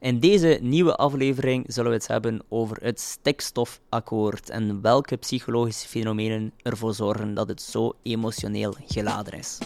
In deze nieuwe aflevering zullen we het hebben over het stikstofakkoord en welke psychologische fenomenen ervoor zorgen dat het zo emotioneel geladen is.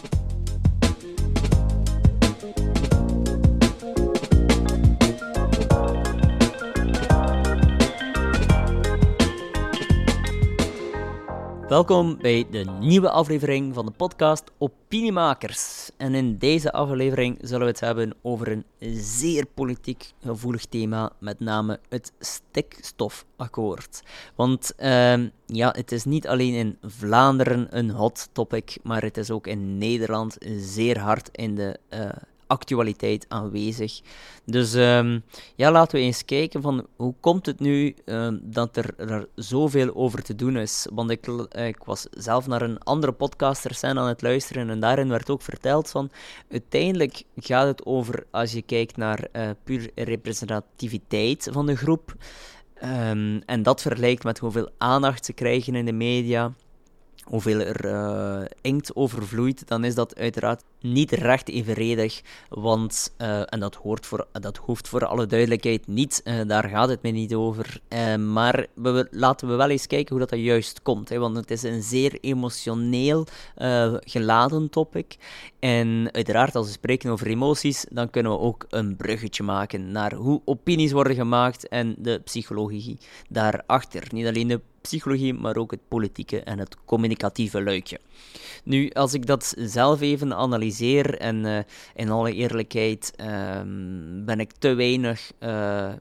Welkom bij de nieuwe aflevering van de podcast Opiniemakers. En in deze aflevering zullen we het hebben over een zeer politiek gevoelig thema, met name het stikstofakkoord. Want uh, ja, het is niet alleen in Vlaanderen een hot topic, maar het is ook in Nederland zeer hard in de uh, actualiteit aanwezig. Dus um, ja, laten we eens kijken van hoe komt het nu um, dat er, er zoveel over te doen is. Want ik, ik was zelf naar een andere podcaster zijn aan het luisteren en daarin werd ook verteld van uiteindelijk gaat het over, als je kijkt naar uh, puur representativiteit van de groep, um, en dat vergelijkt met hoeveel aandacht ze krijgen in de media, hoeveel er uh, inkt overvloeit, dan is dat uiteraard niet recht evenredig. Want, uh, en dat, hoort voor, dat hoeft voor alle duidelijkheid niet, uh, daar gaat het mij niet over. maar we, laten we wel eens kijken hoe dat, dat juist komt. Hè, want het is een zeer emotioneel geladen topic. En uiteraard, als we spreken over emoties, dan kunnen we ook een bruggetje maken naar hoe opinies worden gemaakt en de psychologie daarachter. Niet alleen de psychologie, maar ook het politieke en het communicatieve luikje. Nu, als ik dat zelf even analyseer, en uh, in alle eerlijkheid uh, ben ik te weinig uh,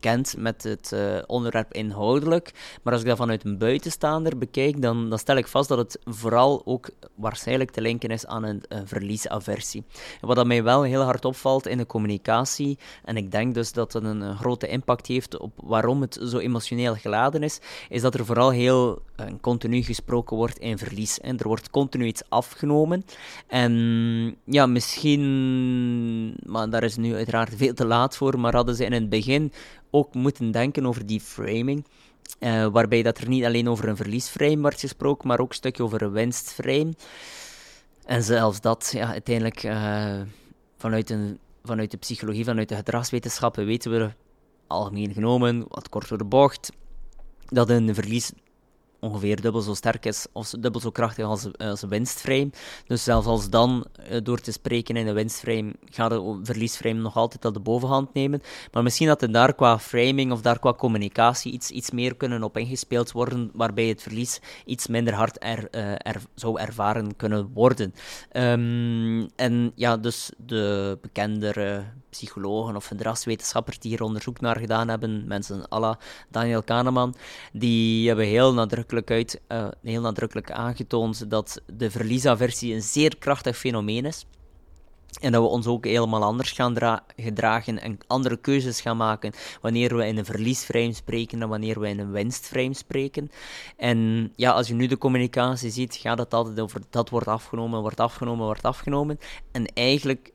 kent met het uh, onderwerp inhoudelijk. Maar als ik dat vanuit een buitenstaander bekijk, dan, dan stel ik vast dat het vooral ook waarschijnlijk te linken is aan een, verliesaversie. wat dat mij wel heel hard opvalt in de communicatie, en ik denk dus dat het een, grote impact heeft op waarom het zo emotioneel geladen is, is dat er vooral heel uh, continu gesproken wordt in verlies. En er wordt continu iets afgenomen. En ja, misschien, maar daar is nu uiteraard veel te laat voor, maar hadden ze in het begin ook moeten denken over die framing. Uh, waarbij dat er niet alleen over een verliesframe wordt gesproken, maar ook een stukje over een winstframe. En zelfs dat, ja, uiteindelijk uh, vanuit, een, vanuit de psychologie, vanuit de gedragswetenschappen weten we algemeen genomen, wat kort door de bocht, dat een verlies ongeveer dubbel zo sterk is of dubbel zo krachtig als, als een winstframe. Dus zelfs als dan uh, door te spreken in een winstframe gaat de verliesframe nog altijd al de bovenhand nemen. Maar misschien dat er daar qua framing of daar qua communicatie iets, iets meer kunnen op ingespeeld worden, waarbij het verlies iets minder hard er, uh, er zou ervaren kunnen worden. Um, en ja, dus de bekendere psychologen of gedragswetenschappers die hier onderzoek naar gedaan hebben, mensen à la Daniel Kahneman, die hebben heel nadrukkelijk, uit, uh, heel nadrukkelijk aangetoond dat de verliesaversie een zeer krachtig fenomeen is. En dat we ons ook helemaal anders gaan gedragen en andere keuzes gaan maken wanneer we in een verliesframe spreken dan wanneer we in een winstframe spreken. En ja, als je nu de communicatie ziet, gaat het altijd over dat wordt afgenomen, wordt afgenomen, wordt afgenomen. En eigenlijk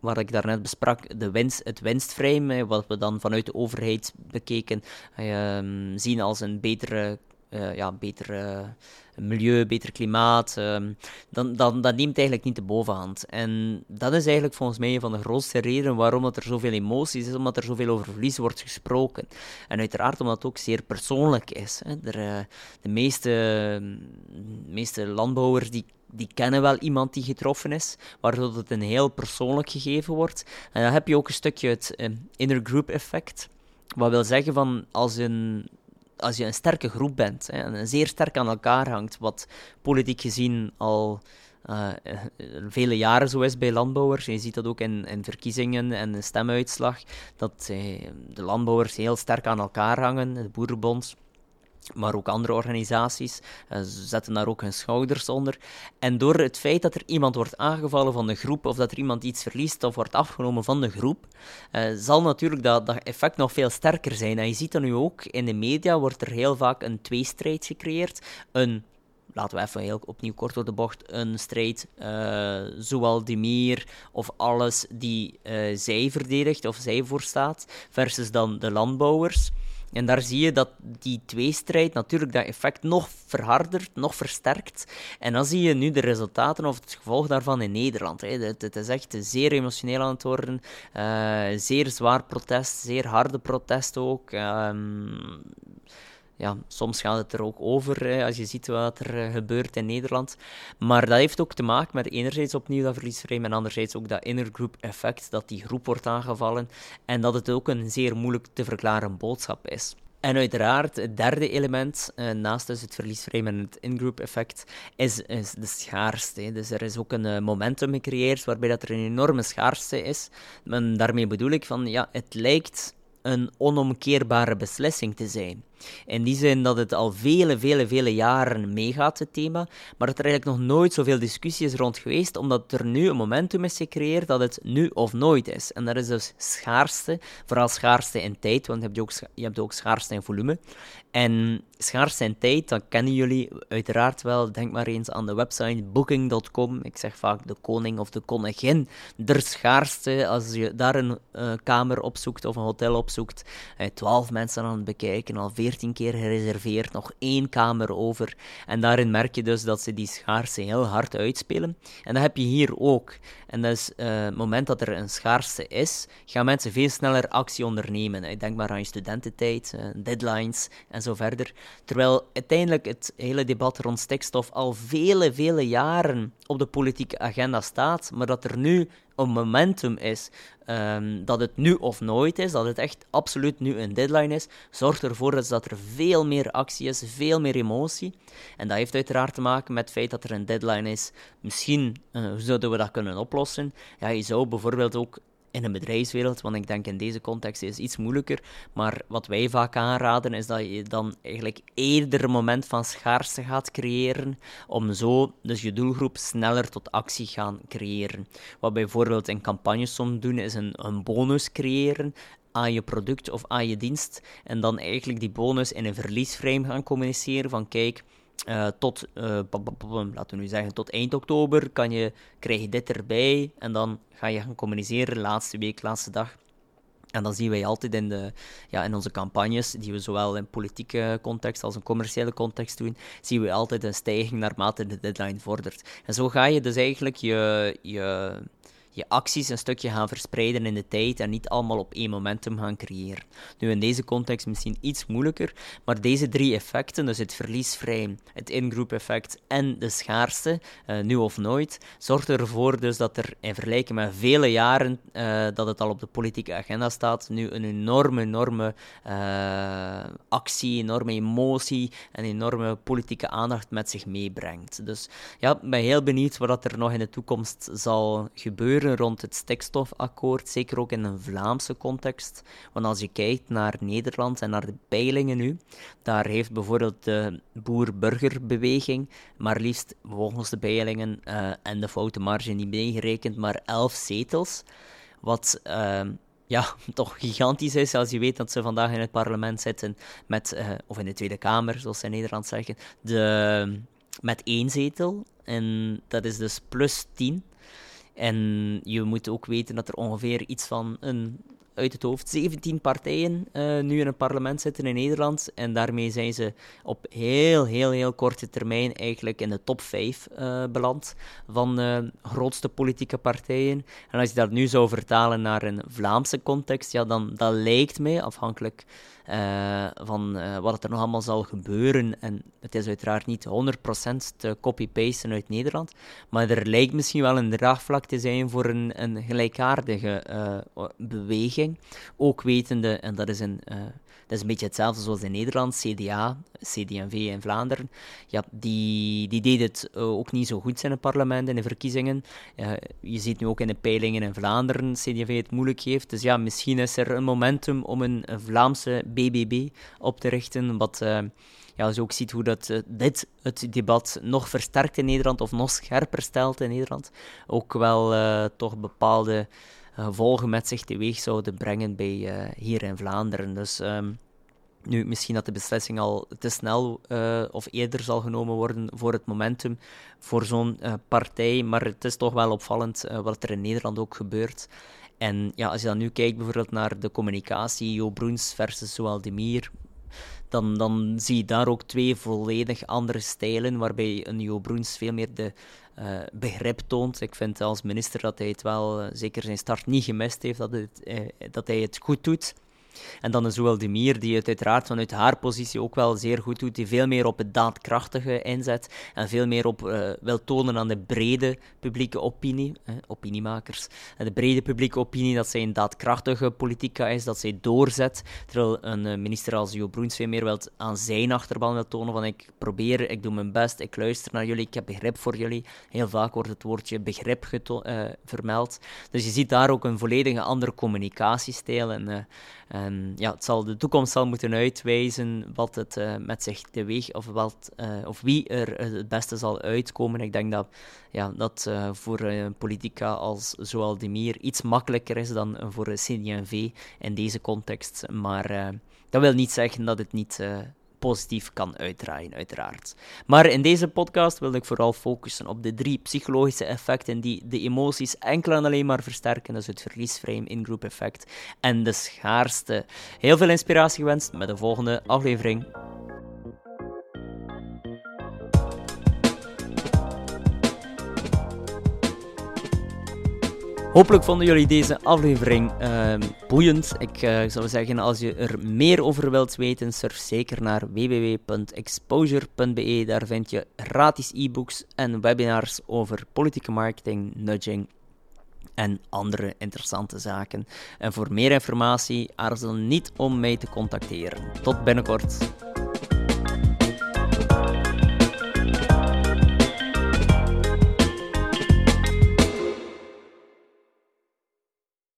wat ik daarnet besprak, de winst, het winstframe, wat we dan vanuit de overheid bekeken, uh, zien als een betere, uh, ja, betere milieu, beter klimaat, um, dan, dan dat neemt eigenlijk niet de bovenhand. En dat is eigenlijk volgens mij een van de grootste redenen waarom dat er zoveel emoties is, omdat er zoveel over verlies wordt gesproken. En uiteraard omdat het ook zeer persoonlijk is. Hè. Uh, de meeste, meeste landbouwers die die kennen wel iemand die getroffen is, waardoor het een heel persoonlijk gegeven wordt. En dan heb je ook een stukje het uh, inner group effect. Wat wil zeggen van als, een, als je een sterke groep bent hè, en zeer sterk aan elkaar hangt, wat politiek gezien al uh, vele jaren zo is bij landbouwers. Je ziet dat ook in, in verkiezingen en de stemuitslag, dat uh, de landbouwers heel sterk aan elkaar hangen, de boerenbond maar ook andere organisaties uh, zetten daar ook hun schouders onder. En door het feit dat er iemand wordt aangevallen van de groep, of dat er iemand iets verliest of wordt afgenomen van de groep, uh, zal natuurlijk dat, dat effect nog veel sterker zijn. En je ziet dat nu ook in de media, wordt er heel vaak een tweestrijd gecreëerd. Een laten we even heel opnieuw kort door de bocht, een strijd uh, zowel Demir of alles die zij verdedigt of zij voorstaat, versus dan de landbouwers. En daar zie je dat die tweestrijd natuurlijk dat effect nog verhardert, nog versterkt. En dan zie je nu de resultaten of het gevolg daarvan in Nederland. Hè. Het, het, is echt zeer emotioneel aan het worden. Uh, zeer zwaar protest, zeer harde protest ook. Um, ja, soms gaat het er ook over als je ziet wat er uh, gebeurt in Nederland. Maar dat heeft ook te maken met enerzijds opnieuw dat verliesvrij en anderzijds ook dat intergroup effect, dat die groep wordt aangevallen en dat het ook een zeer moeilijk te verklaren boodschap is. En uiteraard, het derde element, uh, naast dus het verliesvrij en het in-group effect, is, is de schaarste. Dus er is ook een uh, momentum gecreëerd waarbij dat er een enorme schaarste is. En daarmee bedoel ik van, ja, het lijkt een onomkeerbare beslissing te zijn. In die zin dat het al vele, vele, vele jaren meegaat, het thema, maar dat er eigenlijk nog nooit zoveel discussie is rond geweest, omdat er nu een momentum is gecreëerd dat het nu of nooit is. En dat is dus schaarste, vooral schaarste in tijd, want je hebt ook, je hebt ook schaarste in volume. En schaarste in tijd, dat kennen jullie uiteraard wel. Denk maar eens aan de website booking.com. Ik zeg vaak de koning of de koningin der schaarste. Als je daar een uh, kamer opzoekt of een hotel opzoekt, uh, twaalf mensen aan het bekijken, al 14 keer gereserveerd, nog één kamer over. En daarin merk je dus dat ze die schaarste heel hard uitspelen. En dat heb je hier ook. En is uh, het moment dat er een schaarste is, gaan mensen veel sneller actie ondernemen. Ik denk maar aan je studententijd, deadlines en zo verder. Terwijl uiteindelijk het hele debat rond stikstof al vele, vele jaren op de politieke agenda staat, maar dat er nu een momentum is, um, dat het nu of nooit is, dat het echt absoluut nu een deadline is, zorgt ervoor dat er veel meer actie is, veel meer emotie. En dat heeft uiteraard te maken met het feit dat er een deadline is. Misschien uh, zouden we dat kunnen oplossen. Ja, je zou bijvoorbeeld ook in een bedrijfswereld, want ik denk in deze context is het iets moeilijker. Maar wat wij vaak aanraden is dat je dan eigenlijk eerder een moment van schaarste gaat creëren, om zo dus je doelgroep sneller tot actie gaan creëren. Wat bijvoorbeeld in campagnes soms doen, is een, een bonus creëren aan je product of aan je dienst. En dan eigenlijk die bonus in een verliesframe gaan communiceren van kijk, uh, tot, uh, laten we nu zeggen, tot eind oktober kan je, krijg je dit erbij en dan ga je gaan communiceren, laatste week, laatste dag. En dan zien wij altijd in, de, ja, in onze campagnes, die we zowel in politieke context als in commerciële context doen, zien we altijd een stijging naarmate de deadline vordert. En zo ga je dus eigenlijk je, je je acties een stukje gaan verspreiden in de tijd en niet allemaal op één momentum gaan creëren. Nu in deze context misschien iets moeilijker, maar deze drie effecten, dus het verliesvrij, het in-group effect en de schaarste, uh, nu of nooit, zorgt ervoor dus dat er in vergelijking met vele jaren uh, dat het al op de politieke agenda staat, nu een enorme, enorme uh, actie, enorme emotie en enorme politieke aandacht met zich meebrengt. Dus ja, ik ben heel benieuwd wat er nog in de toekomst zal gebeuren rond het stikstofakkoord, zeker ook in een Vlaamse context. Want als je kijkt naar Nederland en naar de peilingen nu, daar heeft bijvoorbeeld de boer-burgerbeweging maar liefst volgens de peilingen uh, en de foutenmarge niet meegerekend, maar elf zetels. Wat uh, ja, toch gigantisch is als je weet dat ze vandaag in het parlement zitten met, uh, of in de Tweede Kamer, zoals ze in Nederland zeggen, de, met één zetel. En dat is dus plus 10. En je moet ook weten dat er ongeveer iets van een uit het hoofd 17 partijen uh, nu in het parlement zitten in Nederland. En daarmee zijn ze op heel, heel, heel korte termijn eigenlijk in de top 5 uh, eh, beland van de grootste politieke partijen. En als je dat nu zou vertalen naar een Vlaamse context, ja, dan dat lijkt mij, afhankelijk van uh, wat er nog allemaal zal gebeuren. En het is uiteraard niet 100% te copy-pasten uit Nederland, maar er lijkt misschien wel een draagvlak te zijn voor een, een gelijkaardige uh, beweging. Ook wetende, en dat is een dat is een beetje hetzelfde zoals in Nederland, CDA, CD&V in Vlaanderen. Ja, die, die deed het uh, ook niet zo goed in het parlement in de verkiezingen. Uh, je ziet nu ook in de peilingen in Vlaanderen CD&V het moeilijk heeft. Dus ja, misschien is er een momentum om een, Vlaamse BBB op te richten, wat... Uh, ja, als je ook ziet hoe dat, dit het debat nog versterkt in Nederland of nog scherper stelt in Nederland, ook wel toch bepaalde gevolgen met zich teweeg zouden brengen bij, uh, hier in Vlaanderen. Dus um, nu, misschien dat de beslissing al te snel uh, of eerder zal genomen worden voor het momentum voor zo'n partij, maar het is toch wel opvallend wat er in Nederland ook gebeurt. En ja, als je dan nu kijkt bijvoorbeeld naar de communicatie, Jo Broens versus Zoal dan, dan zie je daar ook twee volledig andere stijlen, waarbij een Jo Broens veel meer de uh, begrip toont. Ik vind als minister dat hij het wel, uh, zeker zijn start, niet gemist heeft, dat, uh, dat hij het goed doet. En dan is zowel Demir, die het uiteraard vanuit haar positie ook wel zeer goed doet, die veel meer op het daadkrachtige inzet en veel meer op uh, wil tonen aan de brede publieke opinie, eh, opiniemakers, en de brede publieke opinie dat zij een daadkrachtige politica is, dat zij doorzet, terwijl een uh, minister als Jo Broens veel meer wilt aan zijn achterban wil tonen van ik probeer, ik doe mijn best, ik luister naar jullie, ik heb begrip voor jullie. Heel vaak wordt het woordje begrip vermeld. Dus je ziet daar ook een volledige andere communicatiestijl en en ja, het zal, de toekomst zal moeten uitwijzen wat het uh, met zich teweeg, of, wat, uh, of wie er het beste zal uitkomen. Ik denk dat ja, dat uh, voor politica als Zoal Demir iets makkelijker is dan voor CD&V in deze context. Maar dat wil niet zeggen dat het niet positief kan uitdraaien, uiteraard. Maar in deze podcast wil ik vooral focussen op de drie psychologische effecten die de emoties enkel en alleen maar versterken. Dus het verliesframe, in-group effect en de schaarste. Heel veel inspiratie gewenst met de volgende aflevering. Hopelijk vonden jullie deze aflevering uh, boeiend. Ik uh, zou zeggen, als je er meer over wilt weten, surf zeker naar www.exposure.be. Daar vind je gratis e-books en webinars over politieke marketing, nudging en andere interessante zaken. En voor meer informatie aarzel niet om mij te contacteren. Tot binnenkort.